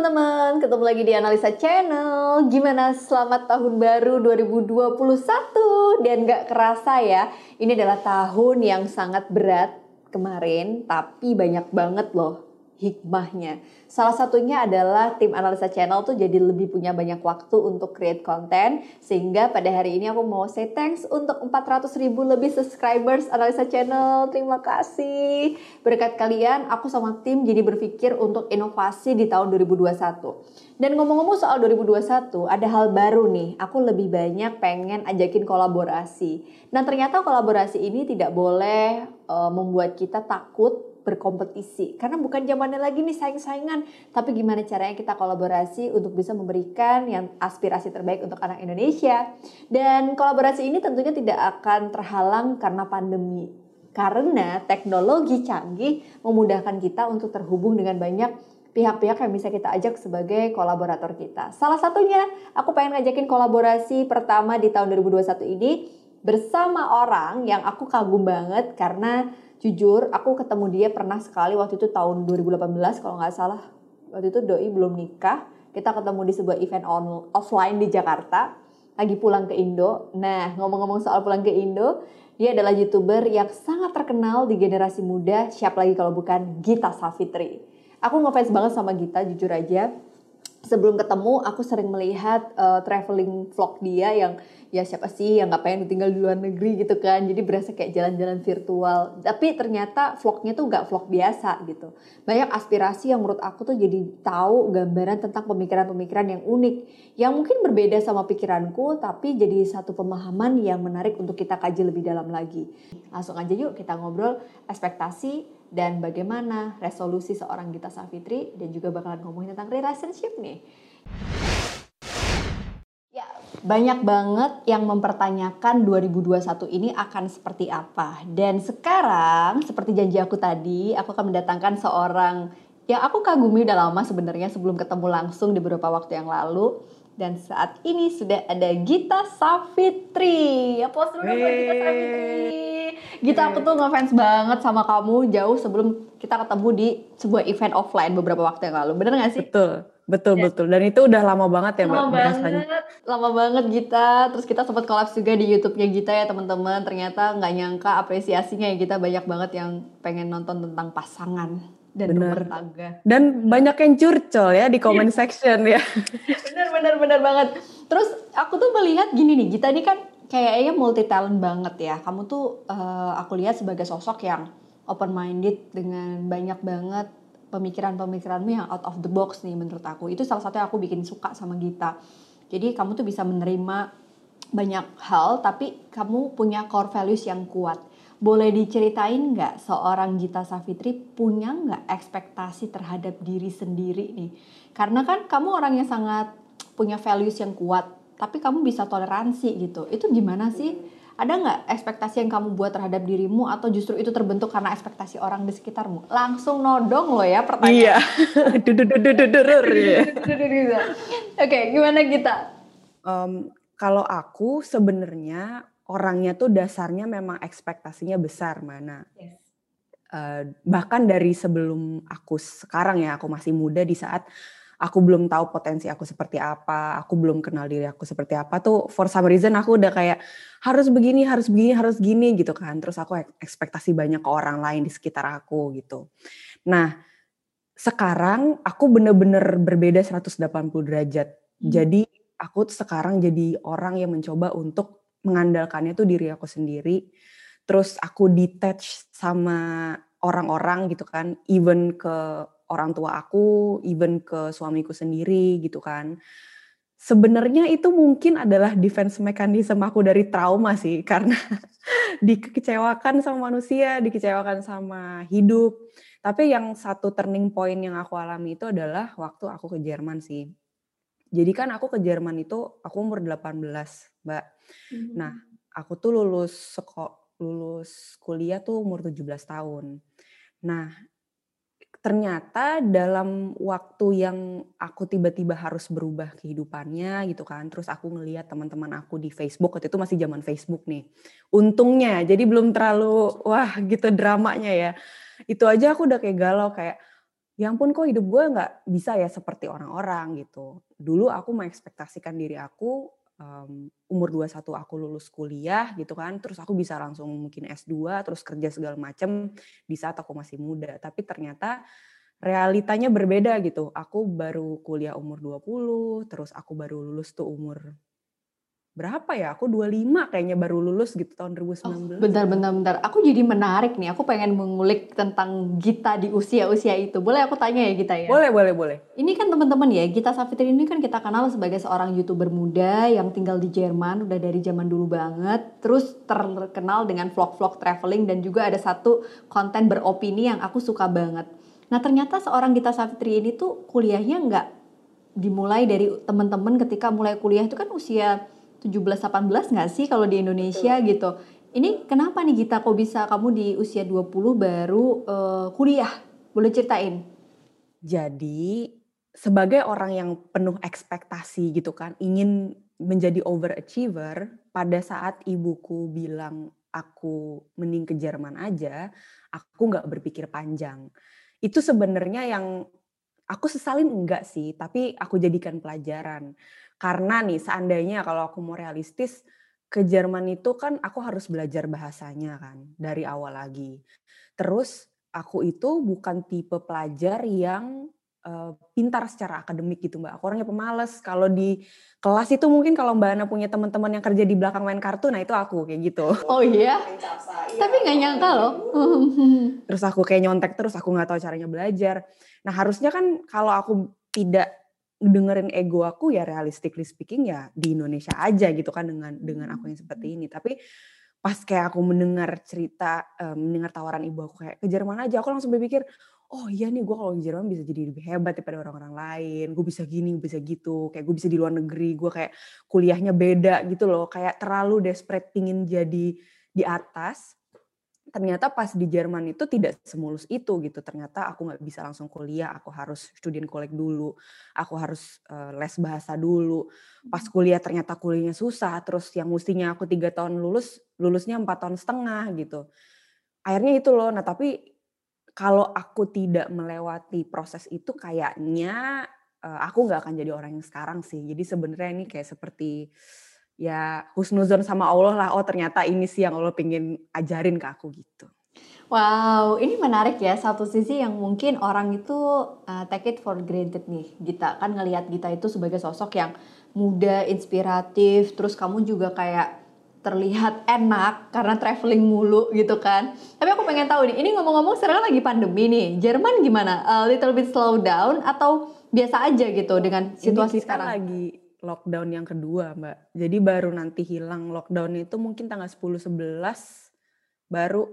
teman-teman, ketemu lagi di Analisa Channel. Gimana? Selamat tahun baru 2021 dan gak kerasa ya, ini adalah tahun yang sangat berat kemarin, tapi banyak banget loh hikmahnya. Salah satunya adalah tim analisa channel tuh jadi lebih punya banyak waktu untuk create konten sehingga pada hari ini aku mau say thanks untuk 400 ribu lebih subscribers analisa channel. Terima kasih. Berkat kalian aku sama tim jadi berpikir untuk inovasi di tahun 2021. Dan ngomong-ngomong soal 2021, ada hal baru nih. Aku lebih banyak pengen ajakin kolaborasi. Dan ternyata kolaborasi ini tidak boleh uh, membuat kita takut berkompetisi. Karena bukan zamannya lagi nih saing-saingan. Tapi gimana caranya kita kolaborasi untuk bisa memberikan yang aspirasi terbaik untuk anak Indonesia. Dan kolaborasi ini tentunya tidak akan terhalang karena pandemi. Karena teknologi canggih memudahkan kita untuk terhubung dengan banyak pihak-pihak yang bisa kita ajak sebagai kolaborator kita. Salah satunya aku pengen ngajakin kolaborasi pertama di tahun 2021 ini bersama orang yang aku kagum banget karena jujur aku ketemu dia pernah sekali waktu itu tahun 2018 kalau nggak salah. Waktu itu doi belum nikah. Kita ketemu di sebuah event on, offline di Jakarta. Lagi pulang ke Indo. Nah ngomong-ngomong soal pulang ke Indo dia adalah youtuber yang sangat terkenal di generasi muda. Siapa lagi kalau bukan Gita Savitri aku ngefans banget sama Gita jujur aja. Sebelum ketemu aku sering melihat uh, traveling vlog dia yang ya siapa sih yang nggak pengen tinggal di luar negeri gitu kan. Jadi berasa kayak jalan-jalan virtual. Tapi ternyata vlognya tuh nggak vlog biasa gitu. Banyak aspirasi yang menurut aku tuh jadi tahu gambaran tentang pemikiran-pemikiran yang unik. Yang mungkin berbeda sama pikiranku tapi jadi satu pemahaman yang menarik untuk kita kaji lebih dalam lagi. Langsung aja yuk kita ngobrol ekspektasi dan bagaimana resolusi seorang Gita Savitri dan juga bakalan ngomongin tentang relationship nih banyak banget yang mempertanyakan 2021 ini akan seperti apa. Dan sekarang, seperti janji aku tadi, aku akan mendatangkan seorang yang aku kagumi udah lama sebenarnya sebelum ketemu langsung di beberapa waktu yang lalu. Dan saat ini sudah ada Gita Savitri. Apa dulu buat Gita Savitri. Gita aku tuh ngefans banget sama kamu jauh sebelum kita ketemu di sebuah event offline beberapa waktu yang lalu. Bener gak sih? Betul. Betul ya. betul. Dan itu udah lama banget ya lama mbak banget. Lama banget Gita. Terus kita sempat kolaps juga di YouTube-nya Gita ya teman-teman. Ternyata nggak nyangka apresiasinya ya kita banyak banget yang pengen nonton tentang pasangan dan bener. tangga. Dan banyak yang curcol ya di comment section ya. Bener bener bener banget. Terus aku tuh melihat gini nih Gita ini kan kayaknya multi talent banget ya. Kamu tuh uh, aku lihat sebagai sosok yang open minded dengan banyak banget pemikiran-pemikiranmu yang out of the box nih menurut aku. Itu salah satu yang aku bikin suka sama Gita. Jadi kamu tuh bisa menerima banyak hal tapi kamu punya core values yang kuat. Boleh diceritain nggak seorang Gita Savitri punya nggak ekspektasi terhadap diri sendiri nih? Karena kan kamu orang yang sangat punya values yang kuat, tapi kamu bisa toleransi gitu. Itu gimana sih? Ada nggak ekspektasi yang kamu buat terhadap dirimu atau justru itu terbentuk karena ekspektasi orang di sekitarmu? Langsung nodong loh ya pertanyaan. Iya. Oke, gimana kita? Um, kalau aku sebenarnya orangnya tuh dasarnya memang ekspektasinya besar mana. Yes. Uh, bahkan dari sebelum aku sekarang ya, aku masih muda di saat aku belum tahu potensi aku seperti apa, aku belum kenal diri aku seperti apa tuh for some reason aku udah kayak harus begini, harus begini, harus gini gitu kan. Terus aku ekspektasi banyak ke orang lain di sekitar aku gitu. Nah, sekarang aku bener-bener berbeda 180 derajat. Hmm. Jadi aku sekarang jadi orang yang mencoba untuk mengandalkannya tuh diri aku sendiri. Terus aku detach sama orang-orang gitu kan, even ke orang tua aku, even ke suamiku sendiri gitu kan. Sebenarnya itu mungkin adalah defense mechanism aku dari trauma sih karena dikecewakan sama manusia, dikecewakan sama hidup. Tapi yang satu turning point yang aku alami itu adalah waktu aku ke Jerman sih. Jadi kan aku ke Jerman itu aku umur 18, Mbak. Mm-hmm. Nah, aku tuh lulus sekolah lulus kuliah tuh umur 17 tahun. Nah, ternyata dalam waktu yang aku tiba-tiba harus berubah kehidupannya gitu kan terus aku ngeliat teman-teman aku di Facebook waktu itu masih zaman Facebook nih untungnya jadi belum terlalu wah gitu dramanya ya itu aja aku udah kayak galau kayak ya ampun kok hidup gue nggak bisa ya seperti orang-orang gitu. Dulu aku mengekspektasikan diri aku um, umur 21 aku lulus kuliah gitu kan, terus aku bisa langsung mungkin S2, terus kerja segala macem di saat aku masih muda. Tapi ternyata realitanya berbeda gitu. Aku baru kuliah umur 20, terus aku baru lulus tuh umur berapa ya? Aku 25 kayaknya baru lulus gitu tahun 2019. Oh, bentar, bentar, bentar. Aku jadi menarik nih. Aku pengen mengulik tentang Gita di usia-usia itu. Boleh aku tanya ya Gita ya? Boleh, boleh, boleh. Ini kan teman-teman ya, Gita Safitri ini kan kita kenal sebagai seorang YouTuber muda yang tinggal di Jerman udah dari zaman dulu banget. Terus terkenal dengan vlog-vlog traveling dan juga ada satu konten beropini yang aku suka banget. Nah ternyata seorang Gita Safitri ini tuh kuliahnya nggak dimulai dari teman-teman ketika mulai kuliah itu kan usia 17-18 nggak sih kalau di Indonesia Betul. gitu. Ini kenapa nih Gita kok bisa kamu di usia 20 baru uh, kuliah? Boleh ceritain? Jadi sebagai orang yang penuh ekspektasi gitu kan, ingin menjadi overachiever, pada saat ibuku bilang aku mending ke Jerman aja, aku nggak berpikir panjang. Itu sebenarnya yang aku sesalin enggak sih, tapi aku jadikan pelajaran. Karena nih seandainya kalau aku mau realistis, ke Jerman itu kan aku harus belajar bahasanya kan dari awal lagi. Terus aku itu bukan tipe pelajar yang uh, pintar secara akademik gitu mbak. Aku orangnya pemalas. Kalau di kelas itu mungkin kalau mbak Ana punya teman-teman yang kerja di belakang main kartu, nah itu aku kayak gitu. Oh iya? Tapi nggak nyangka loh. terus aku kayak nyontek terus, aku nggak tahu caranya belajar. Nah harusnya kan kalau aku tidak dengerin ego aku ya realistically speaking ya di Indonesia aja gitu kan dengan dengan aku yang seperti ini. Tapi pas kayak aku mendengar cerita um, mendengar tawaran ibu aku kayak ke Jerman aja aku langsung berpikir oh iya nih gue kalau di Jerman bisa jadi lebih hebat daripada orang-orang lain. Gue bisa gini gue bisa gitu. Kayak gue bisa di luar negeri gue kayak kuliahnya beda gitu loh. Kayak terlalu desperate pingin jadi di atas ternyata pas di Jerman itu tidak semulus itu gitu. Ternyata aku nggak bisa langsung kuliah, aku harus student kolek dulu, aku harus uh, les bahasa dulu. Pas hmm. kuliah ternyata kuliahnya susah, terus yang mestinya aku tiga tahun lulus, lulusnya empat tahun setengah gitu. Akhirnya itu loh. Nah tapi kalau aku tidak melewati proses itu kayaknya uh, aku nggak akan jadi orang yang sekarang sih. Jadi sebenarnya ini kayak seperti ya husnuzon sama Allah lah oh ternyata ini sih yang Allah pengen ajarin ke aku gitu. Wow, ini menarik ya. Satu sisi yang mungkin orang itu uh, take it for granted nih. Gita kan ngelihat Gita itu sebagai sosok yang muda, inspiratif, terus kamu juga kayak terlihat enak karena traveling mulu gitu kan. Tapi aku pengen tahu nih, ini ngomong-ngomong sekarang lagi pandemi nih. Jerman gimana? A little bit slow down atau biasa aja gitu dengan situasi ini kita sekarang? lagi lockdown yang kedua, Mbak. Jadi baru nanti hilang lockdown itu mungkin tanggal 10 11 baru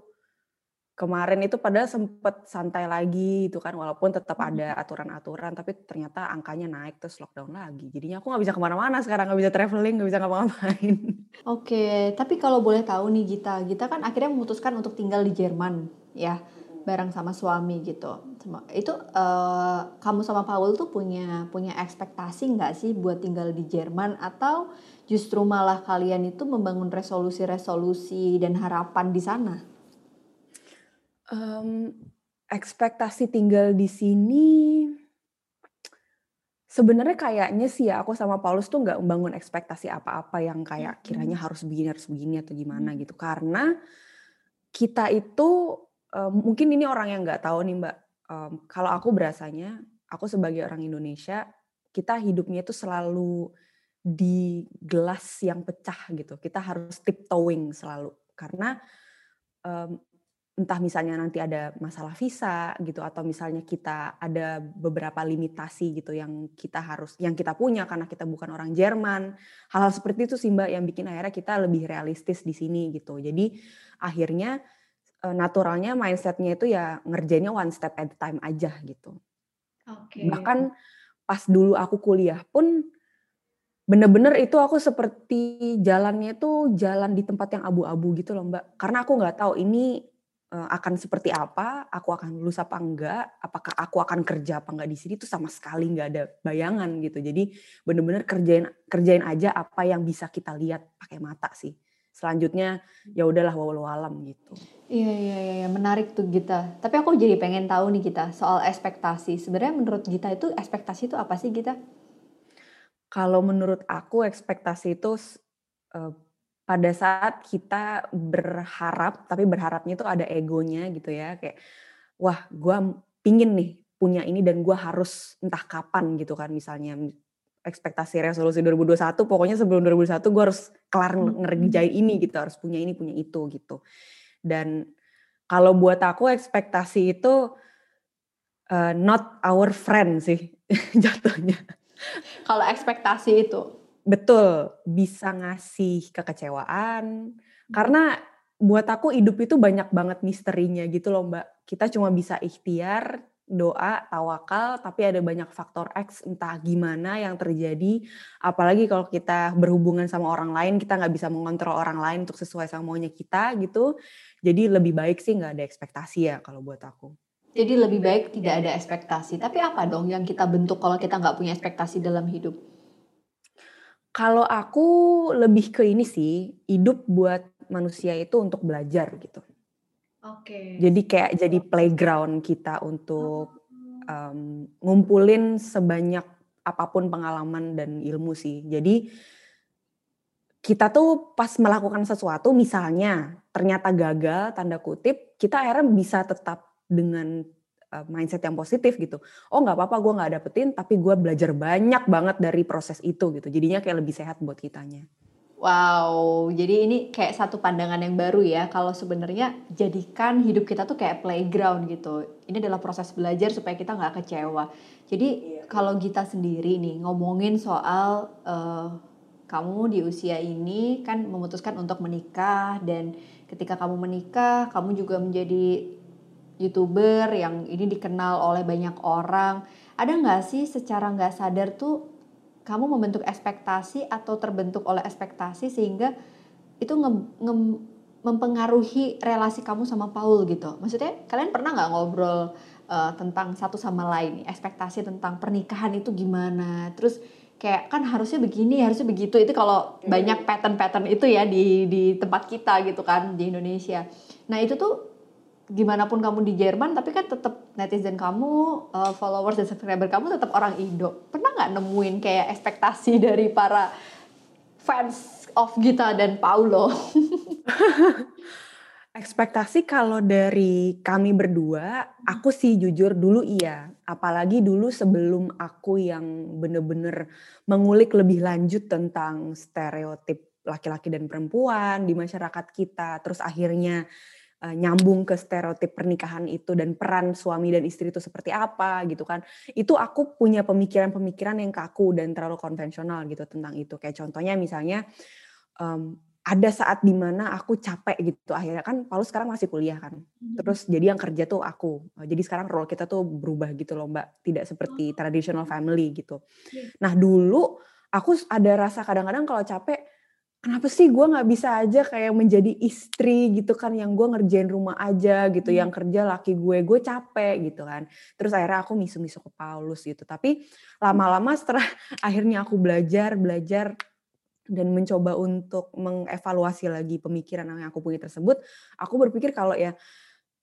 kemarin itu padahal sempat santai lagi itu kan walaupun tetap ada hmm. aturan-aturan tapi ternyata angkanya naik terus lockdown lagi jadinya aku nggak bisa ke mana-mana sekarang nggak bisa traveling nggak bisa ngapa-ngapain oke tapi kalau boleh tahu nih Gita Gita kan akhirnya memutuskan untuk tinggal di Jerman ya bareng sama suami gitu. Itu uh, kamu sama Paul tuh punya punya ekspektasi nggak sih buat tinggal di Jerman atau justru malah kalian itu membangun resolusi-resolusi dan harapan di sana? Um, ekspektasi tinggal di sini sebenarnya kayaknya sih ya aku sama Paulus tuh nggak membangun ekspektasi apa-apa yang kayak kiranya harus begini harus begini atau gimana gitu karena kita itu um, mungkin ini orang yang nggak tahu nih Mbak, um, kalau aku berasanya, aku sebagai orang Indonesia, kita hidupnya itu selalu di gelas yang pecah gitu. Kita harus tiptoeing selalu. Karena um, entah misalnya nanti ada masalah visa gitu atau misalnya kita ada beberapa limitasi gitu yang kita harus yang kita punya karena kita bukan orang Jerman. Hal-hal seperti itu sih mbak yang bikin akhirnya kita lebih realistis di sini gitu. Jadi akhirnya naturalnya mindsetnya itu ya ngerjainnya one step at a time aja gitu. Okay. Bahkan pas dulu aku kuliah pun bener-bener itu aku seperti jalannya itu jalan di tempat yang abu-abu gitu loh mbak. Karena aku nggak tahu ini uh, akan seperti apa, aku akan lulus apa enggak, apakah aku akan kerja apa enggak di sini tuh sama sekali nggak ada bayangan gitu. Jadi bener-bener kerjain kerjain aja apa yang bisa kita lihat pakai mata sih selanjutnya ya udahlah walau alam gitu. Iya, iya iya iya menarik tuh Gita. Tapi aku jadi pengen tahu nih Gita soal ekspektasi. Sebenarnya menurut Gita itu ekspektasi itu apa sih Gita? Kalau menurut aku ekspektasi itu uh, pada saat kita berharap tapi berharapnya itu ada egonya gitu ya kayak wah gue pingin nih punya ini dan gue harus entah kapan gitu kan misalnya ekspektasi resolusi 2021 pokoknya sebelum 2021 gue harus kelar ngerjain ini gitu harus punya ini punya itu gitu. Dan kalau buat aku ekspektasi itu uh, not our friend sih jatuhnya. Kalau ekspektasi itu? Betul bisa ngasih kekecewaan. Karena buat aku hidup itu banyak banget misterinya gitu loh mbak. Kita cuma bisa ikhtiar doa, tawakal, tapi ada banyak faktor X entah gimana yang terjadi. Apalagi kalau kita berhubungan sama orang lain, kita nggak bisa mengontrol orang lain untuk sesuai sama maunya kita gitu. Jadi lebih baik sih nggak ada ekspektasi ya kalau buat aku. Jadi lebih baik tidak ada ekspektasi. Tapi apa dong yang kita bentuk kalau kita nggak punya ekspektasi dalam hidup? Kalau aku lebih ke ini sih, hidup buat manusia itu untuk belajar gitu. Oke. Jadi kayak jadi playground kita untuk um, ngumpulin sebanyak apa pun pengalaman dan ilmu sih. Jadi kita tuh pas melakukan sesuatu misalnya ternyata gagal tanda kutip, kita akhirnya bisa tetap dengan uh, mindset yang positif gitu. Oh nggak apa-apa gue nggak dapetin, tapi gue belajar banyak banget dari proses itu gitu. Jadinya kayak lebih sehat buat kitanya. Wow, jadi ini kayak satu pandangan yang baru ya. Kalau sebenarnya jadikan hidup kita tuh kayak playground gitu. Ini adalah proses belajar supaya kita nggak kecewa. Jadi iya. kalau kita sendiri nih ngomongin soal uh, kamu di usia ini kan memutuskan untuk menikah dan ketika kamu menikah, kamu juga menjadi youtuber yang ini dikenal oleh banyak orang. Ada nggak sih secara nggak sadar tuh kamu membentuk ekspektasi atau terbentuk oleh ekspektasi sehingga itu nge, nge, mempengaruhi relasi kamu sama Paul gitu. Maksudnya kalian pernah nggak ngobrol uh, tentang satu sama lain, ekspektasi tentang pernikahan itu gimana? Terus kayak kan harusnya begini, harusnya begitu. Itu kalau hmm. banyak pattern-pattern itu ya di di tempat kita gitu kan di Indonesia. Nah itu tuh gimana pun kamu di Jerman tapi kan tetap netizen kamu uh, followers dan subscriber kamu tetap orang Indo. Pernah nggak nemuin kayak ekspektasi dari para fans of Gita dan Paulo? Ekspektasi kalau dari kami berdua aku sih jujur dulu iya. Apalagi dulu sebelum aku yang bener-bener mengulik lebih lanjut tentang stereotip laki-laki dan perempuan di masyarakat kita. Terus akhirnya uh, nyambung ke stereotip pernikahan itu dan peran suami dan istri itu seperti apa gitu kan. Itu aku punya pemikiran-pemikiran yang kaku dan terlalu konvensional gitu tentang itu. Kayak contohnya misalnya um, ada saat di mana aku capek gitu. Akhirnya kan Paulus sekarang masih kuliah kan. Hmm. terus jadi yang kerja tuh aku. Jadi sekarang role kita tuh berubah gitu loh mbak. Tidak seperti oh. traditional family gitu. Iya. nah dulu aku ada rasa kadang-kadang kalau capek kenapa sih gue nggak bisa aja kayak menjadi istri gitu kan yang gue ngerjain rumah aja gitu hmm. yang kerja laki gue gue capek gitu kan. Terus akhirnya aku misu-misu ke Paulus gitu. Tapi lama-lama setelah akhirnya aku belajar belajar dan mencoba untuk mengevaluasi lagi pemikiran yang aku punya tersebut aku berpikir kalau ya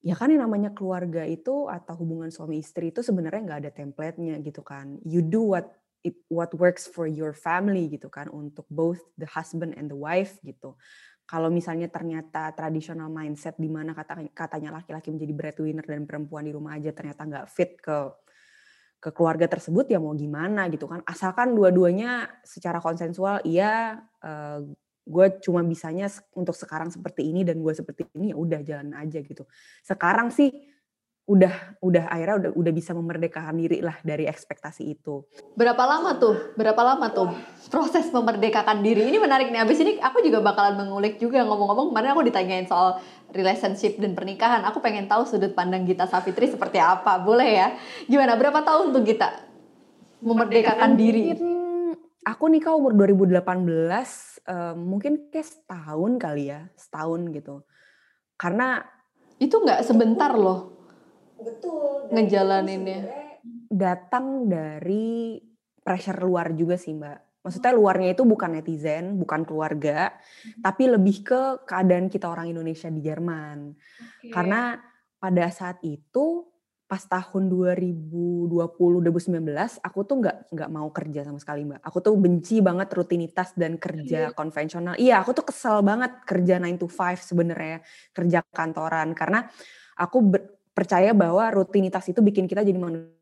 ya kan yang namanya keluarga itu atau hubungan suami istri itu sebenarnya nggak ada template-nya gitu kan. You do what it, what works for your family gitu kan untuk both the husband and the wife gitu. Kalau misalnya ternyata tradisional mindset di mana kata, katanya laki-laki menjadi breadwinner dan perempuan di rumah aja ternyata nggak fit ke ke keluarga tersebut ya mau gimana gitu kan. Asalkan dua-duanya secara konsensual iya uh, gue cuma bisanya untuk sekarang seperti ini dan gue seperti ini ya udah jalan aja gitu. Sekarang sih udah udah akhirnya udah udah bisa memerdekakan diri lah dari ekspektasi itu. Berapa lama tuh? Berapa lama tuh proses memerdekakan diri? Ini menarik nih. Abis ini aku juga bakalan mengulik juga ngomong-ngomong kemarin aku ditanyain soal relationship dan pernikahan. Aku pengen tahu sudut pandang Gita Safitri seperti apa. Boleh ya? Gimana? Berapa tahun tuh Gita memerdekakan diri? Aku nikah umur 2018, um, mungkin kayak setahun kali ya, setahun gitu. Karena itu nggak sebentar loh betul ngejalaninnya datang dari pressure luar juga sih mbak Maksudnya luarnya itu bukan netizen, bukan keluarga, hmm. tapi lebih ke keadaan kita orang Indonesia di Jerman. Okay. Karena pada saat itu pas tahun 2020 2019 aku tuh nggak nggak mau kerja sama sekali mbak aku tuh benci banget rutinitas dan kerja iya. konvensional iya aku tuh kesel banget kerja 9 to 5 sebenarnya kerja kantoran karena aku percaya bahwa rutinitas itu bikin kita jadi manusia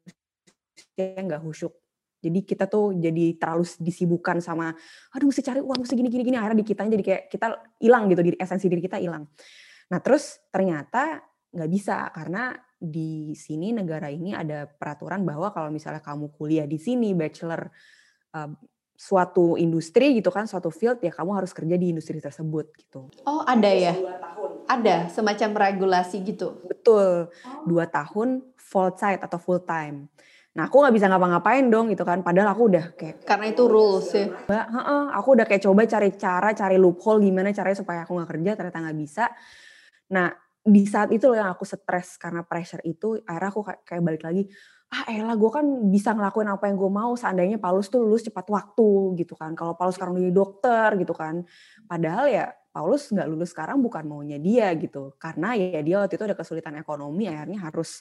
yang nggak khusyuk jadi kita tuh jadi terlalu disibukkan sama, aduh mesti cari uang, mesti gini gini gini. Akhirnya di kitanya jadi kayak kita hilang gitu, diri esensi diri kita hilang. Nah terus ternyata nggak bisa karena di sini negara ini ada peraturan bahwa kalau misalnya kamu kuliah di sini bachelor uh, suatu industri gitu kan suatu field ya kamu harus kerja di industri tersebut gitu. Oh ada ya? Ada semacam regulasi gitu. Betul, oh. dua tahun full site atau full time. Nah aku nggak bisa ngapa-ngapain dong gitu kan. Padahal aku udah kayak karena itu rules ya. Mbak, heeh, aku udah kayak coba cari cara, cari loophole gimana caranya supaya aku nggak kerja ternyata nggak bisa. Nah di saat itu loh yang aku stres karena pressure itu, akhirnya aku kayak, kayak balik lagi. Ah elah gue kan bisa ngelakuin apa yang gue mau seandainya Paulus tuh lulus cepat waktu gitu kan. Kalau Paulus sekarang jadi dokter gitu kan. Padahal ya Paulus nggak lulus sekarang bukan maunya dia gitu. Karena ya dia waktu itu ada kesulitan ekonomi akhirnya harus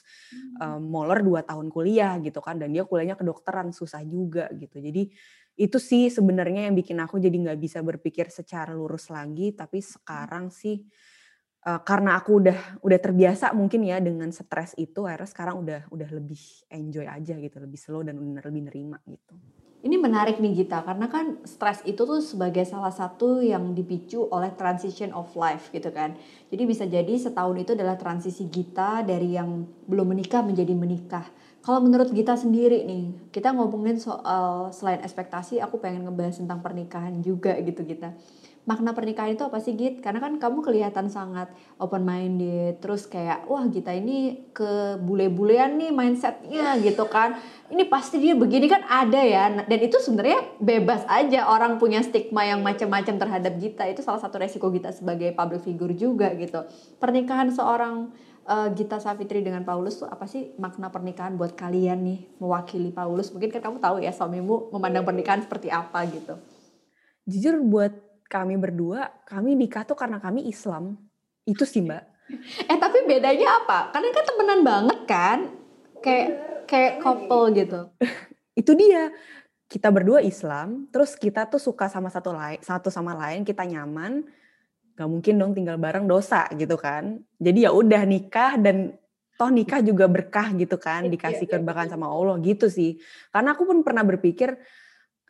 um, molor dua tahun kuliah gitu kan dan dia kuliahnya kedokteran susah juga gitu. Jadi itu sih sebenarnya yang bikin aku jadi nggak bisa berpikir secara lurus lagi tapi sekarang sih uh, karena aku udah udah terbiasa mungkin ya dengan stres itu akhirnya sekarang udah udah lebih enjoy aja gitu lebih slow dan lebih nerima gitu ini menarik nih Gita, karena kan stres itu tuh sebagai salah satu yang dipicu oleh transition of life gitu kan. Jadi bisa jadi setahun itu adalah transisi Gita dari yang belum menikah menjadi menikah. Kalau menurut Gita sendiri nih, kita ngomongin soal selain ekspektasi, aku pengen ngebahas tentang pernikahan juga gitu Gita makna pernikahan itu apa sih Git? Karena kan kamu kelihatan sangat open minded, terus kayak wah Gita ini ke bule-bulean nih mindsetnya gitu kan. Ini pasti dia begini kan ada ya, dan itu sebenarnya bebas aja orang punya stigma yang macam-macam terhadap Gita. Itu salah satu resiko Gita sebagai public figure juga gitu. Pernikahan seorang uh, Gita Savitri dengan Paulus tuh apa sih makna pernikahan buat kalian nih mewakili Paulus? Mungkin kan kamu tahu ya suamimu memandang pernikahan seperti apa gitu. Jujur buat kami berdua, kami nikah tuh karena kami Islam. Itu sih mbak. Eh tapi bedanya apa? Karena kan temenan banget kan? Kayak kayak couple gitu. itu dia. Kita berdua Islam, terus kita tuh suka sama satu lain, satu sama lain, kita nyaman, gak mungkin dong tinggal bareng dosa gitu kan. Jadi ya udah nikah dan toh nikah juga berkah gitu kan, iya, dikasih iya, keberkahan sama Allah gitu sih. Karena aku pun pernah berpikir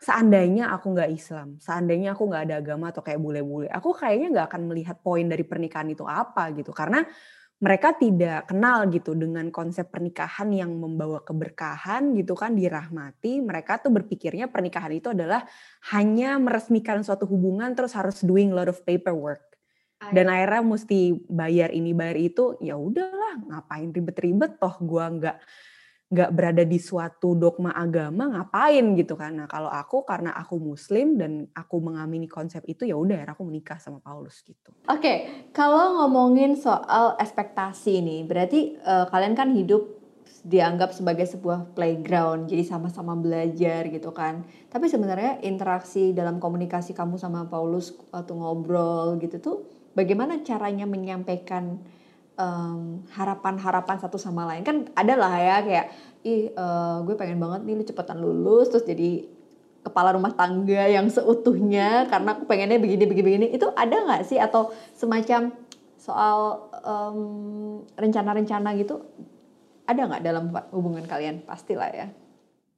seandainya aku nggak Islam, seandainya aku nggak ada agama atau kayak bule-bule, aku kayaknya nggak akan melihat poin dari pernikahan itu apa gitu, karena mereka tidak kenal gitu dengan konsep pernikahan yang membawa keberkahan gitu kan dirahmati. Mereka tuh berpikirnya pernikahan itu adalah hanya meresmikan suatu hubungan terus harus doing a lot of paperwork. Dan akhirnya mesti bayar ini bayar itu, ya udahlah ngapain ribet-ribet toh gua nggak nggak berada di suatu dogma agama ngapain gitu kan nah kalau aku karena aku muslim dan aku mengamini konsep itu ya udah aku menikah sama Paulus gitu oke okay. kalau ngomongin soal ekspektasi nih berarti uh, kalian kan hidup dianggap sebagai sebuah playground jadi sama-sama belajar gitu kan tapi sebenarnya interaksi dalam komunikasi kamu sama Paulus waktu ngobrol gitu tuh bagaimana caranya menyampaikan um, harapan-harapan satu sama lain. Kan ada lah ya kayak ih uh, gue pengen banget nih lu cepetan lulus terus jadi kepala rumah tangga yang seutuhnya karena aku pengennya begini begini begini. Itu ada nggak sih? Atau semacam soal rencana-rencana um, gitu ada nggak dalam hubungan kalian? Pastilah ya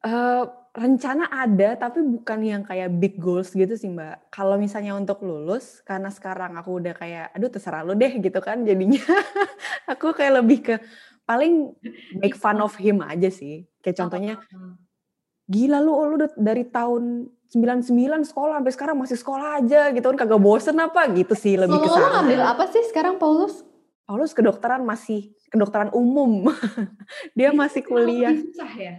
uh, rencana ada tapi bukan yang kayak big goals gitu sih mbak. Kalau misalnya untuk lulus karena sekarang aku udah kayak aduh terserah lu deh gitu kan jadinya aku kayak lebih ke paling make fun of him aja sih. Kayak contohnya gila lu lu dari tahun 99 sekolah sampai sekarang masih sekolah aja gitu kan kagak bosen apa gitu sih lebih ke sana. ngambil apa sih sekarang Paulus? Paulus kedokteran masih kedokteran umum. Dia masih kuliah. Susah ya?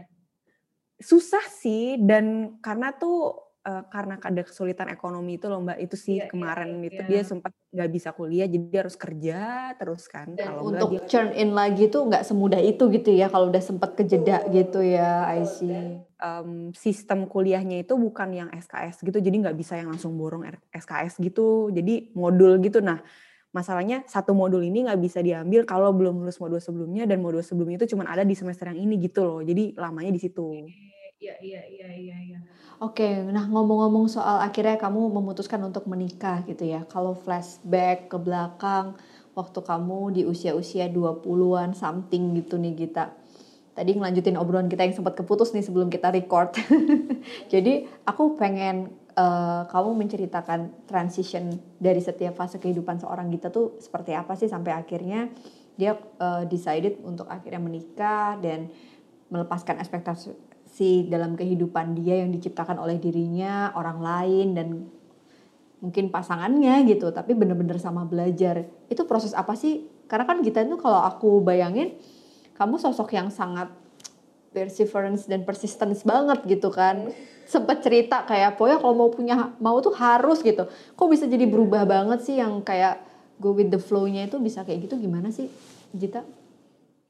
Susah sih dan karena tuh uh, karena ada kesulitan ekonomi itu loh mbak. Itu sih yeah, kemarin yeah, itu yeah. dia sempat nggak bisa kuliah jadi dia harus kerja terus kan. Dan kalau untuk dia... turn in lagi tuh nggak semudah itu gitu ya kalau udah sempat kejeda gitu ya I see. Um, sistem kuliahnya itu bukan yang SKS gitu jadi nggak bisa yang langsung borong SKS gitu. Jadi modul gitu. Nah masalahnya satu modul ini nggak bisa diambil kalau belum lulus modul sebelumnya dan modul sebelumnya itu cuma ada di semester yang ini gitu loh jadi lamanya di situ Iya, iya, iya, iya, iya. Oke, nah ngomong-ngomong soal akhirnya kamu memutuskan untuk menikah gitu ya. Kalau flashback ke belakang waktu kamu di usia-usia 20-an something gitu nih Gita. Tadi ngelanjutin obrolan kita yang sempat keputus nih sebelum kita record. Jadi aku pengen uh, kamu menceritakan transition dari setiap fase kehidupan seorang Gita tuh seperti apa sih sampai akhirnya dia uh, decided untuk akhirnya menikah dan melepaskan ekspektasi si dalam kehidupan dia yang diciptakan oleh dirinya, orang lain dan mungkin pasangannya gitu, tapi bener-bener sama belajar. Itu proses apa sih? Karena kan kita itu kalau aku bayangin kamu sosok yang sangat perseverance dan persistence banget gitu kan. Sempet cerita kayak Poya kalau mau punya mau tuh harus gitu. Kok bisa jadi berubah banget sih yang kayak go with the flow-nya itu bisa kayak gitu gimana sih, Jita?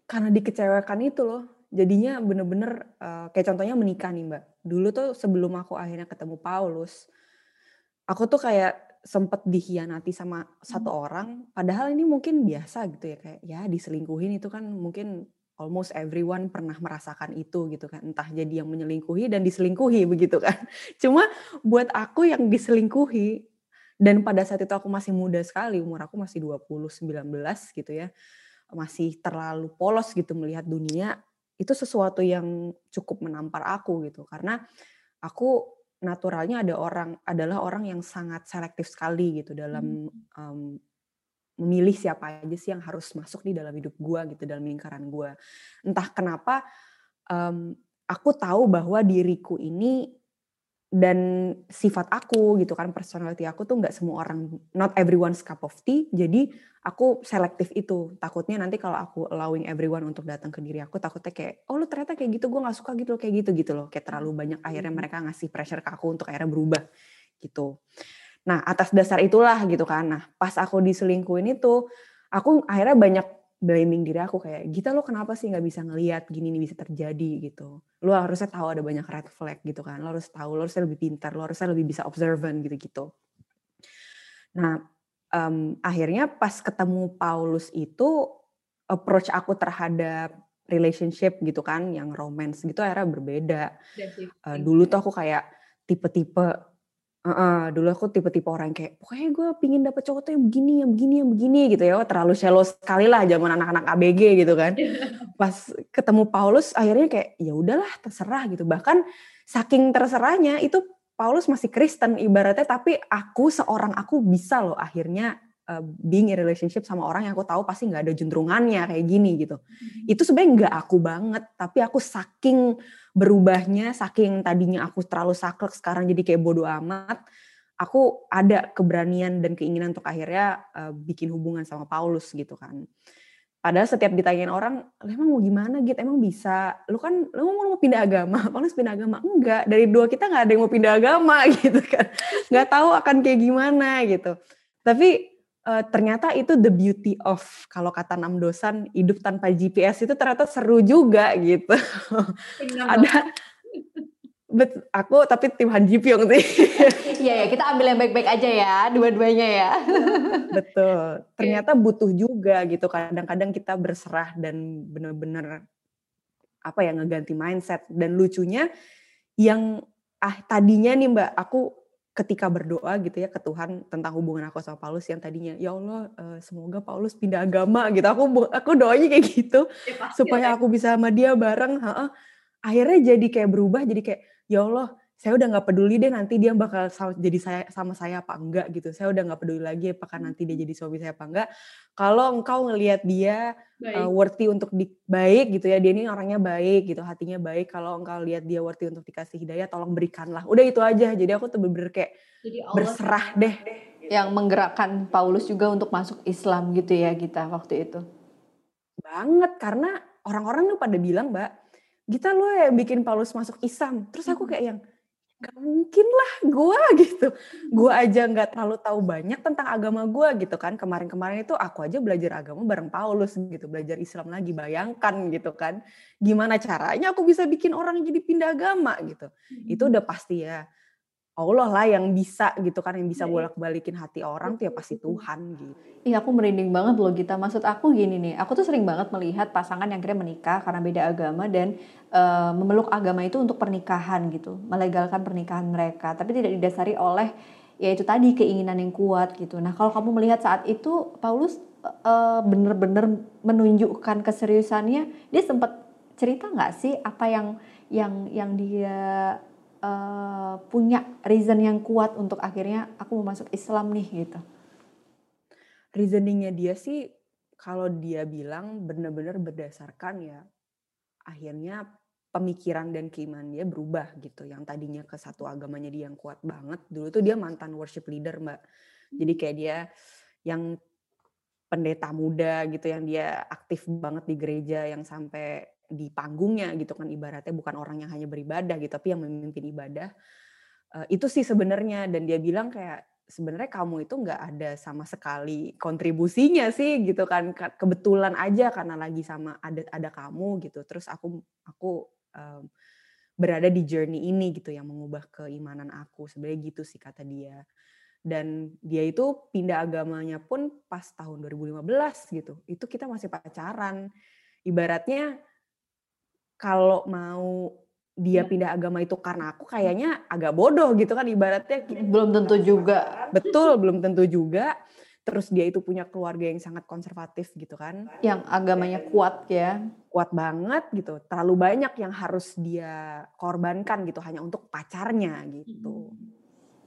Karena dikecewakan itu loh jadinya bener-bener uh, kayak contohnya menikah nih mbak. Dulu tuh sebelum aku akhirnya ketemu Paulus, aku tuh kayak sempet dikhianati sama satu hmm. orang. Padahal ini mungkin biasa gitu ya kayak ya diselingkuhin itu kan mungkin almost everyone pernah merasakan itu gitu kan. Entah jadi yang menyelingkuhi dan diselingkuhi begitu kan. Cuma buat aku yang diselingkuhi dan pada saat itu aku masih muda sekali, umur aku masih 20 19 gitu ya. Masih terlalu polos gitu melihat dunia itu sesuatu yang cukup menampar aku gitu karena aku naturalnya ada orang adalah orang yang sangat selektif sekali gitu dalam um, memilih siapa aja sih yang harus masuk di dalam hidup gue gitu dalam lingkaran gue entah kenapa um, aku tahu bahwa diriku ini dan sifat aku gitu kan personality aku tuh nggak semua orang not everyone's cup of tea. Jadi aku selektif itu. Takutnya nanti kalau aku allowing everyone untuk datang ke diri aku takutnya kayak oh lu ternyata kayak gitu gue nggak suka gitu loh kayak gitu gitu loh. Kayak terlalu banyak akhirnya hmm. mereka ngasih pressure ke aku untuk akhirnya berubah gitu nah atas dasar itulah gitu kan. Nah pas aku diselingkuhin itu aku akhirnya banyak blaming diri aku kayak Gita lo kenapa sih nggak bisa ngelihat gini nih bisa terjadi? gitu. Lo harusnya tahu ada banyak red flag gitu kan. Lo harus tahu lo harusnya lebih pintar lo harusnya lebih bisa observant gitu gitu nah um, akhirnya pas ketemu Paulus itu approach aku terhadap relationship gitu kan yang romance gitu akhirnya berbeda. Uh, dulu tuh aku kayak tipe-tipe Uh, dulu aku tipe-tipe orang kayak pokoknya gue pingin dapet cowok tuh yang begini, yang begini, yang begini gitu ya. Terlalu shallow sekali lah zaman anak-anak ABG gitu kan. Pas ketemu Paulus akhirnya kayak ya udahlah terserah gitu. Bahkan saking terserahnya itu Paulus masih Kristen ibaratnya tapi aku seorang aku bisa loh akhirnya uh, being in relationship sama orang yang aku tahu pasti nggak ada juntrungannya kayak gini gitu. Hmm. Itu sebenarnya nggak aku banget, tapi aku saking berubahnya, saking tadinya aku terlalu saklek sekarang jadi kayak bodoh amat. Aku ada keberanian dan keinginan untuk akhirnya uh, bikin hubungan sama Paulus gitu kan. Padahal setiap ditanyain orang, emang mau gimana gitu, emang bisa. Lu kan, lu mau, mau pindah agama, Paulus pindah agama. Enggak, dari dua kita nggak ada yang mau pindah agama gitu kan. Nggak tahu akan kayak gimana gitu. Tapi uh, ternyata itu the beauty of kalau kata enam dosan hidup tanpa GPS itu ternyata seru juga gitu. Ada bet aku tapi tim Han Ji Pyong sih. Iya ya, kita ambil yang baik-baik aja ya, dua-duanya ya. Betul. Ternyata butuh juga gitu. Kadang-kadang kita berserah dan benar-benar apa ya ngeganti mindset dan lucunya yang ah tadinya nih Mbak aku ketika berdoa gitu ya ke Tuhan tentang hubungan aku sama Paulus yang tadinya ya Allah uh, semoga Paulus pindah agama gitu aku aku doanya kayak gitu ya, supaya ya. aku bisa sama dia bareng ha -ha. akhirnya jadi kayak berubah jadi kayak ya Allah saya udah nggak peduli deh nanti dia bakal jadi saya sama saya apa enggak gitu. Saya udah nggak peduli lagi apakah nanti dia jadi suami saya apa enggak. Kalau engkau ngelihat dia uh, worthy untuk di, baik gitu ya, dia ini orangnya baik gitu, hatinya baik. Kalau engkau lihat dia worthy untuk dikasih hidayah, tolong berikanlah. Udah itu aja. Jadi aku tuh bener-bener kayak berserah deh. Yang menggerakkan Paulus juga untuk masuk Islam gitu ya kita waktu itu. Banget karena orang-orang tuh pada bilang, Mbak, kita lo yang bikin Paulus masuk Islam. Terus aku kayak yang gak mungkin lah gue gitu. Gue aja nggak terlalu tahu banyak tentang agama gue gitu kan. Kemarin-kemarin itu aku aja belajar agama bareng Paulus gitu, belajar Islam lagi. Bayangkan gitu kan, gimana caranya aku bisa bikin orang jadi pindah agama gitu. Itu udah pasti ya Allah lah yang bisa gitu kan yang bisa iya, iya. bolak-balikin hati orang tuh ya pasti Tuhan gitu. Iya aku merinding banget loh Gita. Maksud aku gini nih, aku tuh sering banget melihat pasangan yang kira menikah karena beda agama dan uh, memeluk agama itu untuk pernikahan gitu, melegalkan pernikahan mereka, tapi tidak didasari oleh ya itu tadi keinginan yang kuat gitu. Nah kalau kamu melihat saat itu Paulus uh, bener-bener menunjukkan keseriusannya, dia sempat cerita nggak sih apa yang yang yang dia uh, punya reason yang kuat untuk akhirnya aku mau masuk Islam nih gitu. Reasoningnya dia sih kalau dia bilang benar-benar berdasarkan ya akhirnya pemikiran dan keimanan dia berubah gitu. Yang tadinya ke satu agamanya dia yang kuat banget. Dulu tuh dia mantan worship leader mbak. Jadi kayak dia yang pendeta muda gitu yang dia aktif banget di gereja yang sampai di panggungnya gitu kan ibaratnya bukan orang yang hanya beribadah gitu tapi yang memimpin ibadah uh, itu sih sebenarnya. Dan dia bilang kayak sebenarnya kamu itu nggak ada sama sekali kontribusinya sih gitu kan kebetulan aja karena lagi sama ada ada kamu gitu. Terus aku aku um, berada di journey ini gitu yang mengubah keimanan aku sebenarnya gitu sih kata dia. Dan dia itu pindah agamanya pun pas tahun 2015 gitu. Itu kita masih pacaran. Ibaratnya kalau mau dia iya. pindah agama itu karena aku kayaknya agak bodoh gitu kan ibaratnya belum tentu juga. betul belum tentu juga. Terus dia itu punya keluarga yang sangat konservatif gitu kan. Yang agamanya kuat ya. Kuat banget gitu. Terlalu banyak yang harus dia korbankan gitu hanya untuk pacarnya gitu. Hmm.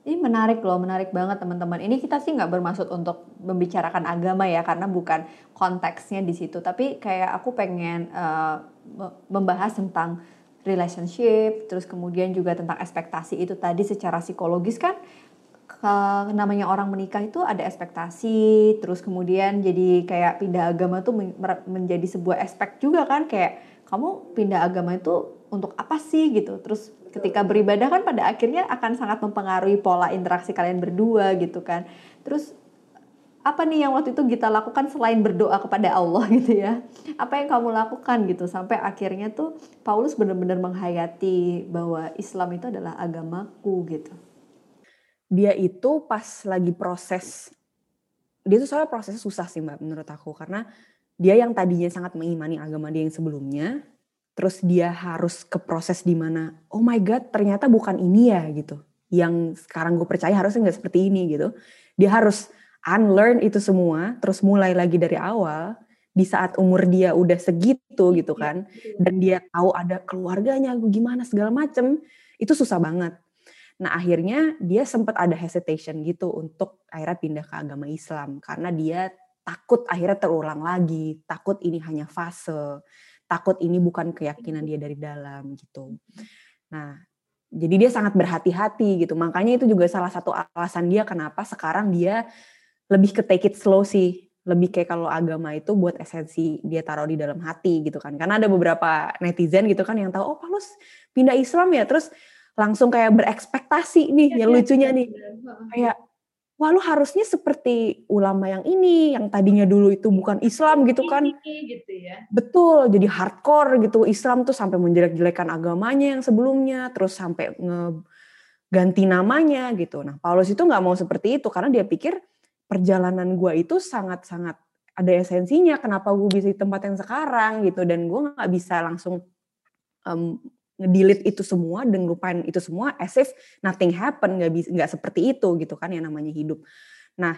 Ini menarik loh, menarik banget teman-teman. Ini kita sih nggak bermaksud untuk membicarakan agama ya, karena bukan konteksnya di situ. Tapi kayak aku pengen uh, membahas tentang relationship, terus kemudian juga tentang ekspektasi itu tadi secara psikologis kan ke, namanya orang menikah itu ada ekspektasi, terus kemudian jadi kayak pindah agama tuh menjadi sebuah aspek juga kan kayak kamu pindah agama itu untuk apa sih gitu. Terus ketika beribadah kan pada akhirnya akan sangat mempengaruhi pola interaksi kalian berdua gitu kan. Terus apa nih yang waktu itu kita lakukan selain berdoa kepada Allah gitu ya? Apa yang kamu lakukan gitu sampai akhirnya tuh Paulus benar-benar menghayati bahwa Islam itu adalah agamaku gitu. Dia itu pas lagi proses dia tuh soalnya prosesnya susah sih Mbak menurut aku karena dia yang tadinya sangat mengimani agama dia yang sebelumnya terus dia harus ke proses di mana oh my god ternyata bukan ini ya gitu. Yang sekarang gue percaya harusnya nggak seperti ini gitu. Dia harus unlearn itu semua terus mulai lagi dari awal di saat umur dia udah segitu gitu iya, kan dan dia tahu ada keluarganya gimana segala macem itu susah banget. Nah akhirnya dia sempat ada hesitation gitu untuk akhirnya pindah ke agama Islam karena dia takut akhirnya terulang lagi takut ini hanya fase takut ini bukan keyakinan dia dari dalam gitu. Nah, jadi dia sangat berhati-hati gitu. Makanya itu juga salah satu alasan dia kenapa sekarang dia lebih ke take it slow sih. Lebih kayak kalau agama itu buat esensi dia taruh di dalam hati gitu kan. Karena ada beberapa netizen gitu kan yang tahu, oh Paulus pindah Islam ya. Terus langsung kayak berekspektasi nih, ya, yang lucunya nih. Kayak wah lu harusnya seperti ulama yang ini yang tadinya dulu itu bukan Islam gitu kan. Gitu ya. betul jadi hardcore gitu. Islam tuh sampai menjelek-jelekan agamanya yang sebelumnya terus sampai ngeganti namanya gitu. Nah Paulus itu nggak mau seperti itu karena dia pikir perjalanan gue itu sangat-sangat ada esensinya. Kenapa gue bisa di tempat yang sekarang gitu? Dan gue nggak bisa langsung um, ngedelete itu semua dan lupain itu semua as if nothing happen nggak bisa nggak seperti itu gitu kan yang namanya hidup. Nah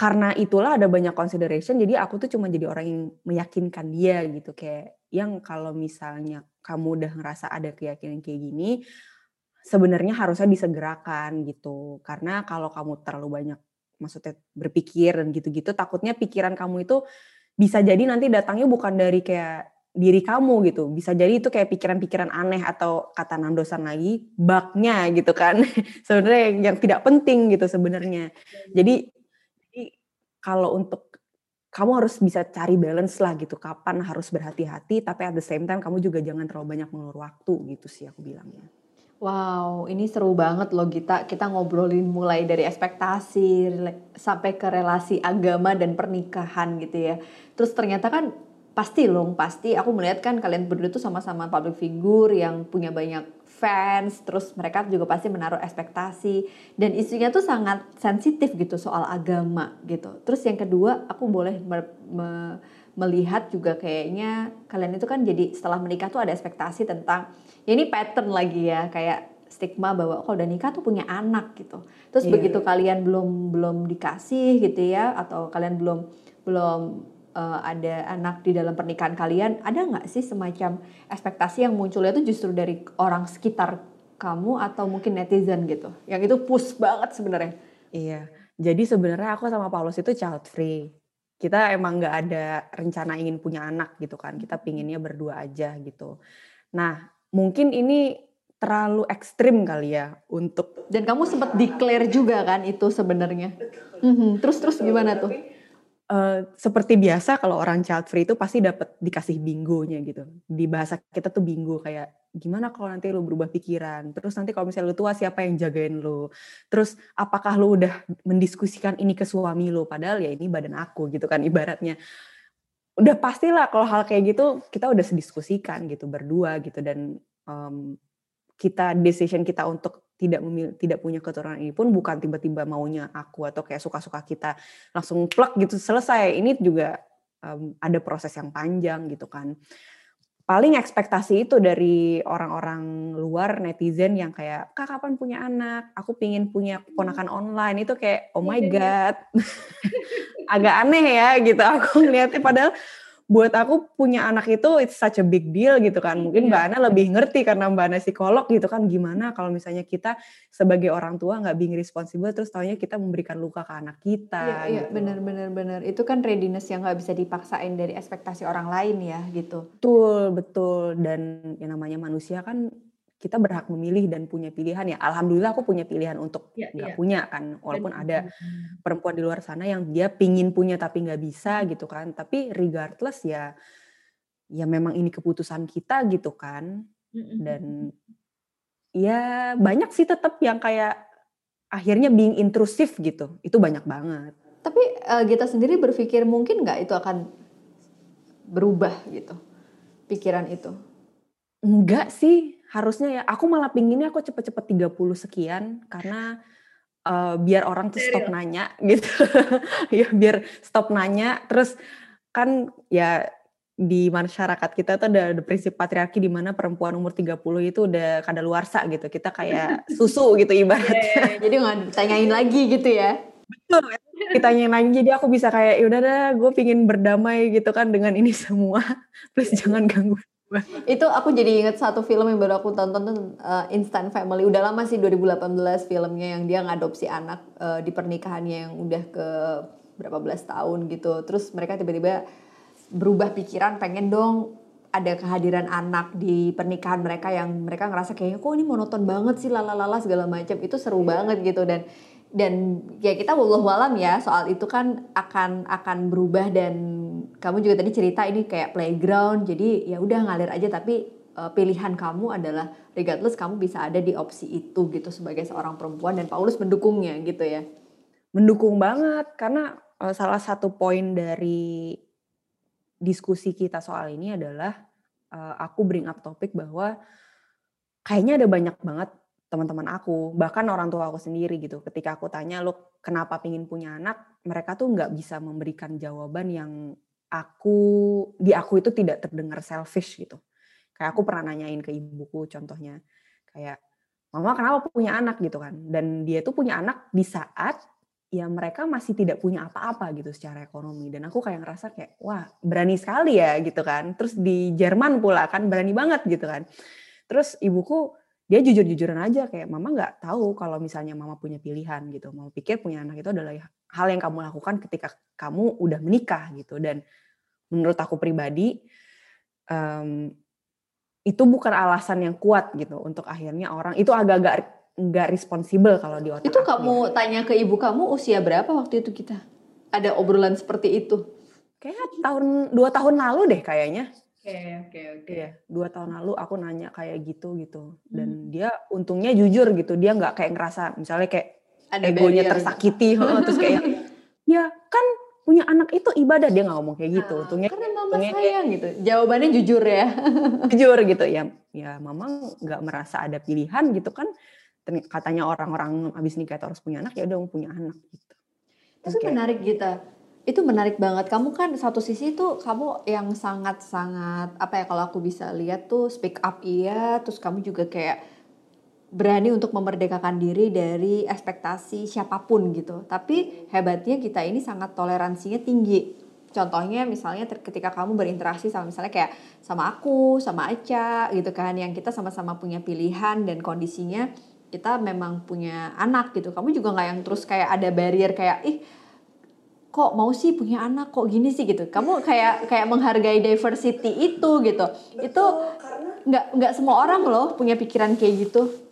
karena itulah ada banyak consideration jadi aku tuh cuma jadi orang yang meyakinkan dia gitu. Kayak yang kalau misalnya kamu udah ngerasa ada keyakinan kayak gini sebenarnya harusnya disegerakan gitu. Karena kalau kamu terlalu banyak maksudnya berpikir dan gitu-gitu takutnya pikiran kamu itu bisa jadi nanti datangnya bukan dari kayak diri kamu gitu. Bisa jadi itu kayak pikiran-pikiran aneh atau kata nandosan lagi baknya gitu kan. sebenarnya yang, yang tidak penting gitu sebenarnya. Jadi, jadi kalau untuk kamu harus bisa cari balance lah gitu. Kapan harus berhati-hati tapi at the same time kamu juga jangan terlalu banyak mengulur waktu gitu sih aku bilangnya. Wow, ini seru banget loh Gita. Kita ngobrolin mulai dari ekspektasi sampai ke relasi agama dan pernikahan gitu ya. Terus ternyata kan pasti loh, pasti aku melihat kan kalian berdua tuh sama-sama public figure yang punya banyak fans, terus mereka juga pasti menaruh ekspektasi dan isunya tuh sangat sensitif gitu soal agama gitu. Terus yang kedua, aku boleh me me melihat juga kayaknya kalian itu kan jadi setelah menikah tuh ada ekspektasi tentang ya ini pattern lagi ya kayak stigma bahwa kalau udah nikah tuh punya anak gitu. Terus yeah. begitu kalian belum belum dikasih gitu ya atau kalian belum belum uh, ada anak di dalam pernikahan kalian, ada nggak sih semacam ekspektasi yang munculnya itu justru dari orang sekitar kamu atau mungkin netizen gitu? Yang itu push banget sebenarnya. Iya. Jadi sebenarnya aku sama Paulus itu child free. Kita emang nggak ada rencana ingin punya anak gitu kan. Kita pinginnya berdua aja gitu. Nah, mungkin ini terlalu ekstrim kali ya untuk dan kamu sempat declare juga kan itu sebenarnya mm-hmm. terus terus gimana tuh Uh, seperti biasa kalau orang child free itu pasti dapat dikasih bingonya gitu. Di bahasa kita tuh bingo kayak gimana kalau nanti lu berubah pikiran. Terus nanti kalau misalnya lu tua siapa yang jagain lu. Terus apakah lu udah mendiskusikan ini ke suami lu padahal ya ini badan aku gitu kan ibaratnya udah pastilah kalau hal kayak gitu kita udah sediskusikan gitu berdua gitu dan um, kita decision kita untuk tidak memilih, tidak punya keturunan ini pun bukan tiba-tiba maunya aku atau kayak suka-suka kita langsung plug gitu selesai. Ini juga um, ada proses yang panjang gitu kan. Paling ekspektasi itu dari orang-orang luar netizen yang kayak kak kapan punya anak? Aku pingin punya ponakan online. Itu kayak oh my iya, iya. god. Agak aneh ya gitu aku ngeliatnya. Padahal buat aku punya anak itu it's such a big deal gitu kan. Mungkin Mbak iya. Ana lebih ngerti karena Mbak Ana psikolog gitu kan gimana kalau misalnya kita sebagai orang tua nggak being responsible terus taunya kita memberikan luka ke anak kita. Iya, iya gitu. benar benar benar. Itu kan readiness yang nggak bisa dipaksain dari ekspektasi orang lain ya gitu. Betul, betul dan yang namanya manusia kan kita berhak memilih dan punya pilihan ya. Alhamdulillah aku punya pilihan untuk ya, nggak ya. punya kan, walaupun ada perempuan di luar sana yang dia pingin punya tapi nggak bisa gitu kan. Tapi regardless ya, ya memang ini keputusan kita gitu kan. Dan ya banyak sih tetap yang kayak akhirnya being intrusif gitu. Itu banyak banget. Tapi uh, kita sendiri berpikir mungkin nggak itu akan berubah gitu pikiran itu? Enggak sih, harusnya ya aku malah pinginnya aku cepet-cepet 30 sekian karena uh, biar orang tuh stop nanya gitu ya biar stop nanya terus kan ya di masyarakat kita tuh ada, ada prinsip patriarki di mana perempuan umur 30 itu udah kada luarsa gitu. Kita kayak susu gitu ibaratnya. Yeah, yeah, jadi nggak ditanyain lagi gitu ya. Betul. Ditanyain lagi jadi aku bisa kayak ya udah dah gue pingin berdamai gitu kan dengan ini semua. Please jangan ganggu itu aku jadi inget satu film yang baru aku tonton tuh uh, Instant Family. Udah lama sih 2018 filmnya yang dia ngadopsi anak uh, di pernikahannya yang udah ke berapa belas tahun gitu. Terus mereka tiba-tiba berubah pikiran pengen dong ada kehadiran anak di pernikahan mereka yang mereka ngerasa kayaknya kok ini monoton banget sih lalalala segala macam. Itu seru yeah. banget gitu. Dan dan ya kita wallahu alam ya soal itu kan akan akan berubah dan kamu juga tadi cerita ini kayak playground jadi ya udah ngalir aja tapi uh, pilihan kamu adalah regardless kamu bisa ada di opsi itu gitu sebagai seorang perempuan dan Paulus mendukungnya gitu ya. Mendukung banget karena uh, salah satu poin dari diskusi kita soal ini adalah uh, aku bring up topik bahwa kayaknya ada banyak banget teman-teman aku bahkan orang tua aku sendiri gitu. Ketika aku tanya lo kenapa pingin punya anak? Mereka tuh nggak bisa memberikan jawaban yang aku di aku itu tidak terdengar selfish gitu. Kayak aku pernah nanyain ke ibuku contohnya kayak mama kenapa punya anak? Gitu kan. Dan dia tuh punya anak di saat ya mereka masih tidak punya apa-apa gitu secara ekonomi. Dan aku kayak ngerasa kayak wah berani sekali ya gitu kan. Terus di Jerman pula kan berani banget gitu kan. Terus ibuku dia jujur-jujuran aja kayak mama nggak tahu kalau misalnya mama punya pilihan gitu mau pikir punya anak itu adalah hal yang kamu lakukan ketika kamu udah menikah gitu dan menurut aku pribadi um, itu bukan alasan yang kuat gitu untuk akhirnya orang itu agak-agak nggak responsibel kalau di otak. Itu kamu tanya ke ibu kamu usia berapa waktu itu kita? Ada obrolan seperti itu? Kayak tahun dua tahun lalu deh kayaknya. Oke oke oke. Iya, dua tahun lalu aku nanya kayak gitu gitu, dan hmm. dia untungnya jujur gitu, dia nggak kayak ngerasa misalnya kayak Ada egonya tersakiti, terus kayak ya kan punya anak itu ibadah. Dia nggak ngomong kayak gitu, nah, untungnya karena mama untungnya sayang kayak, gitu, jawabannya jujur ya, jujur gitu. Ya, ya mama nggak merasa ada pilihan gitu kan, katanya orang-orang abis nikah harus punya anak ya udah punya anak gitu. Tapi menarik gitu itu menarik banget. Kamu kan satu sisi itu kamu yang sangat-sangat apa ya kalau aku bisa lihat tuh speak up iya, terus kamu juga kayak berani untuk memerdekakan diri dari ekspektasi siapa pun gitu. Tapi hebatnya kita ini sangat toleransinya tinggi. Contohnya misalnya ketika kamu berinteraksi sama misalnya kayak sama aku, sama Aca gitu kan yang kita sama-sama punya pilihan dan kondisinya kita memang punya anak gitu. Kamu juga nggak yang terus kayak ada barrier kayak ih kok mau sih punya anak? Kok gini sih? Gitu. Kamu kayak kayak menghargai diversity itu gitu. Betul, itu nggak nggak semua orang loh punya pikiran kayak gitu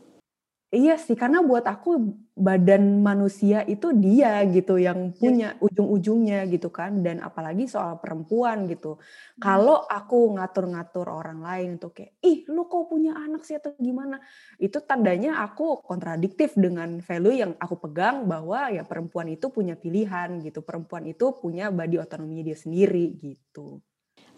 Iya sih, karena buat aku badan manusia itu dia gitu yang iya. punya ujung-ujungnya gitu kan, dan apalagi soal perempuan gitu. Hmm. Kalau aku ngatur-ngatur orang lain tuh kayak, ih lu kok punya anak sih atau gimana? Itu tandanya aku kontradiktif dengan value yang aku pegang bahwa ya perempuan itu punya pilihan gitu, perempuan itu punya body otonominya dia sendiri gitu.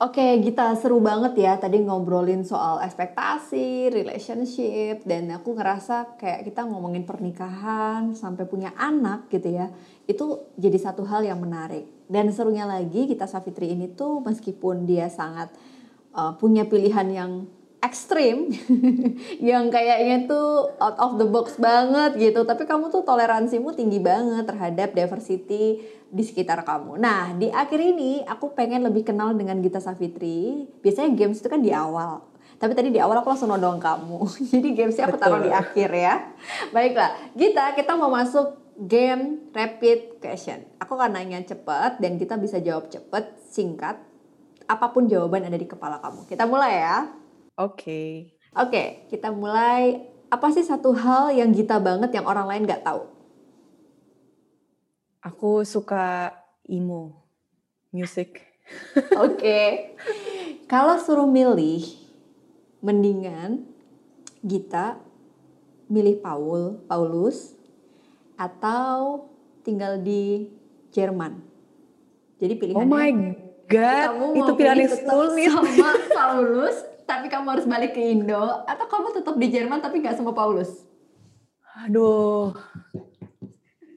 Oke, Gita seru banget ya tadi ngobrolin soal ekspektasi, relationship, dan aku ngerasa kayak kita ngomongin pernikahan sampai punya anak gitu ya, itu jadi satu hal yang menarik. Dan serunya lagi kita Safitri ini tuh meskipun dia sangat uh, punya pilihan yang ekstrim yang kayaknya tuh out of the box banget gitu. Tapi kamu tuh toleransimu tinggi banget terhadap diversity di sekitar kamu. Nah di akhir ini aku pengen lebih kenal dengan Gita Safitri biasanya games itu kan di awal. Tapi tadi di awal aku langsung nodong kamu. Jadi gamesnya aku taruh di akhir ya. Baiklah Gita kita mau masuk game rapid question. Aku akan nanya cepet dan kita bisa jawab cepet singkat apa pun jawaban ada di kepala kamu. Kita mulai ya Oke. Okay. Oke, okay, kita mulai. Apa sih satu hal yang Gita banget yang orang lain nggak tahu? Aku suka emo music. Oke. Okay. Kalau suruh milih, mendingan Gita milih Paul, Paulus, atau tinggal di Jerman. Jadi pilihannya. Oh my god, itu pilihan sulit. Sama Paulus tapi kamu harus balik ke Indo atau kamu tetap di Jerman tapi nggak sama Paulus? Aduh.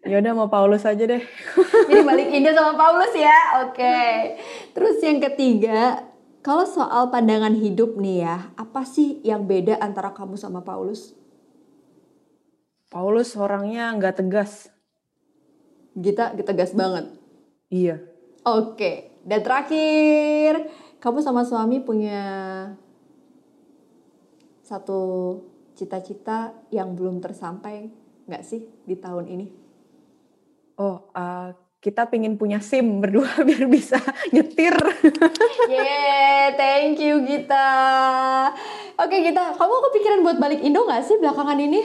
Ya udah mau Paulus aja deh. Jadi balik Indo sama Paulus ya. Oke. Okay. Terus yang ketiga, kalau soal pandangan hidup nih ya, apa sih yang beda antara kamu sama Paulus? Paulus orangnya nggak tegas. Kita tegas banget. Iya. Oke. Okay. Dan terakhir, kamu sama suami punya satu cita-cita yang belum tersampai nggak sih di tahun ini? Oh, uh, kita pengen punya SIM berdua biar bisa nyetir. yeah, thank you Gita. Oke Gita, kamu kepikiran buat balik Indo nggak sih belakangan ini?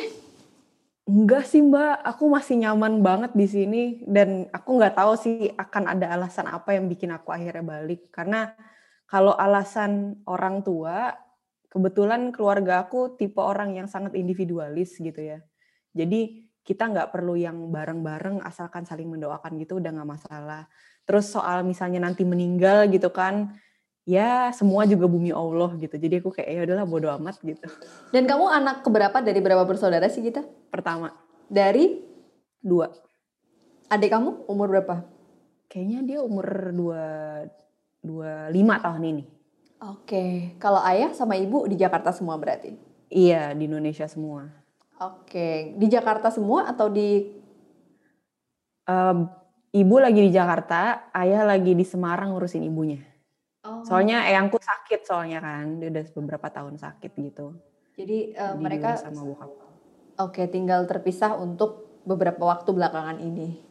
Enggak sih Mbak, aku masih nyaman banget di sini dan aku nggak tahu sih akan ada alasan apa yang bikin aku akhirnya balik. Karena kalau alasan orang tua kebetulan keluarga aku tipe orang yang sangat individualis gitu ya. Jadi kita nggak perlu yang bareng-bareng asalkan saling mendoakan gitu udah nggak masalah. Terus soal misalnya nanti meninggal gitu kan, ya semua juga bumi Allah gitu. Jadi aku kayak ya udahlah bodo amat gitu. Dan kamu anak keberapa dari berapa bersaudara sih kita? Pertama. Dari? Dua. Adik kamu umur berapa? Kayaknya dia umur dua, dua lima tahun ini. Oke, kalau ayah sama ibu di Jakarta semua berarti? Iya, di Indonesia semua. Oke, di Jakarta semua atau di? Um, ibu lagi di Jakarta, ayah lagi di Semarang ngurusin ibunya. Oh. Soalnya eyangku sakit soalnya kan, dia udah beberapa tahun sakit gitu. Jadi uh, mereka sama bokap. Oke, tinggal terpisah untuk beberapa waktu belakangan ini.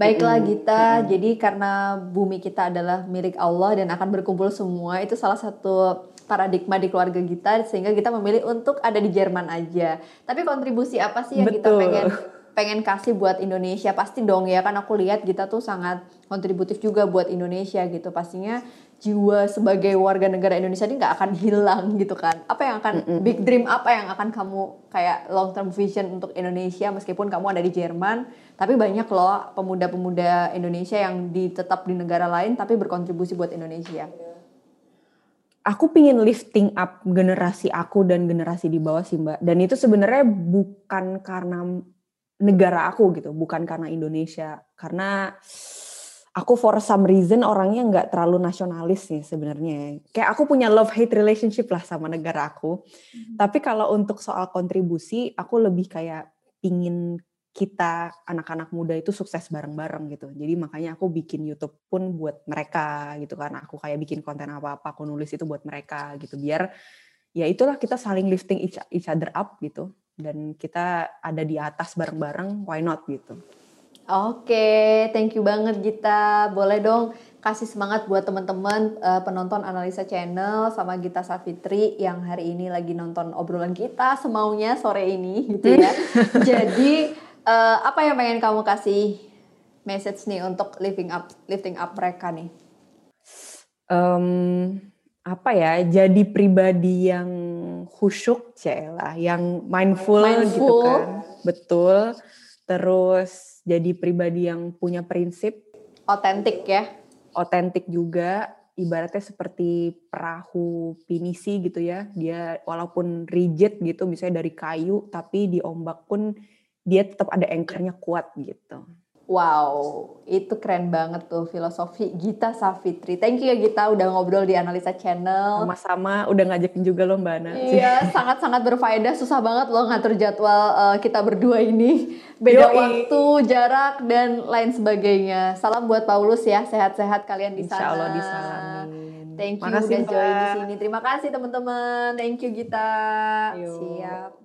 Baiklah Gita, jadi karena bumi kita adalah milik Allah dan akan berkumpul semua, itu salah satu paradigma di keluarga kita sehingga kita memilih untuk ada di Jerman aja. Tapi kontribusi apa sih yang Betul. kita pengen pengen kasih buat Indonesia? Pasti dong ya kan aku lihat Gita tuh sangat kontributif juga buat Indonesia gitu. Pastinya jiwa sebagai warga negara Indonesia ini nggak akan hilang gitu kan. Apa yang akan mm -mm. big dream apa yang akan kamu kayak long term vision untuk Indonesia meskipun kamu ada di Jerman, tapi banyak loh pemuda-pemuda Indonesia yang di, tetap di negara lain tapi berkontribusi buat Indonesia. Aku pingin lifting up generasi aku dan generasi di bawah sih mbak. Dan itu sebenarnya bukan karena negara aku gitu, bukan karena Indonesia. Karena aku for some reason orangnya nggak terlalu nasionalis nih sebenarnya. Kayak aku punya love hate relationship lah sama negara aku. Hmm. Tapi kalau untuk soal kontribusi, aku lebih kayak pingin kita anak-anak muda itu sukses bareng-bareng gitu. Jadi makanya aku bikin YouTube pun buat mereka gitu kan. Aku kayak bikin konten apa-apa, aku nulis itu buat mereka gitu. Biar ya itulah kita saling lifting each, each other up gitu. Dan kita ada di atas bareng-bareng, why not gitu. Oke, thank you banget Gita. Boleh dong kasih semangat buat teman-teman uh, penonton analisa channel sama Gita Safitri yang hari ini lagi nonton obrolan kita semaunya sore ini gitu ya. Jadi uh, apa yang pengen kamu kasih message nih untuk lifting up lifting up mereka nih? Um, apa ya? Jadi pribadi yang khusyuk, lah, yang mindful, gitu mindful gitu kan. Betul. Terus jadi pribadi yang punya prinsip. Otentik ya? Otentik juga, ibaratnya seperti perahu pinisi gitu ya. Dia walaupun rigid gitu, misalnya dari kayu, tapi di ombak pun dia tetap ada anchornya kuat gitu. Wow, itu keren banget tuh filosofi Gita Safitri. Thank you ya Gita udah ngobrol di Analisa Channel. Sama-sama, udah ngajakin juga loh Mbak Ana. Iya, sangat-sangat berfaedah. Susah banget loh ngatur jadwal uh, kita berdua ini. Beda Yoi. waktu, jarak, dan lain sebagainya. Salam buat Paulus ya, sehat-sehat kalian di sana. Insya Allah disalamin. Thank you Makasih, udah join di sini. Terima kasih teman-teman. Thank you Gita. Siap.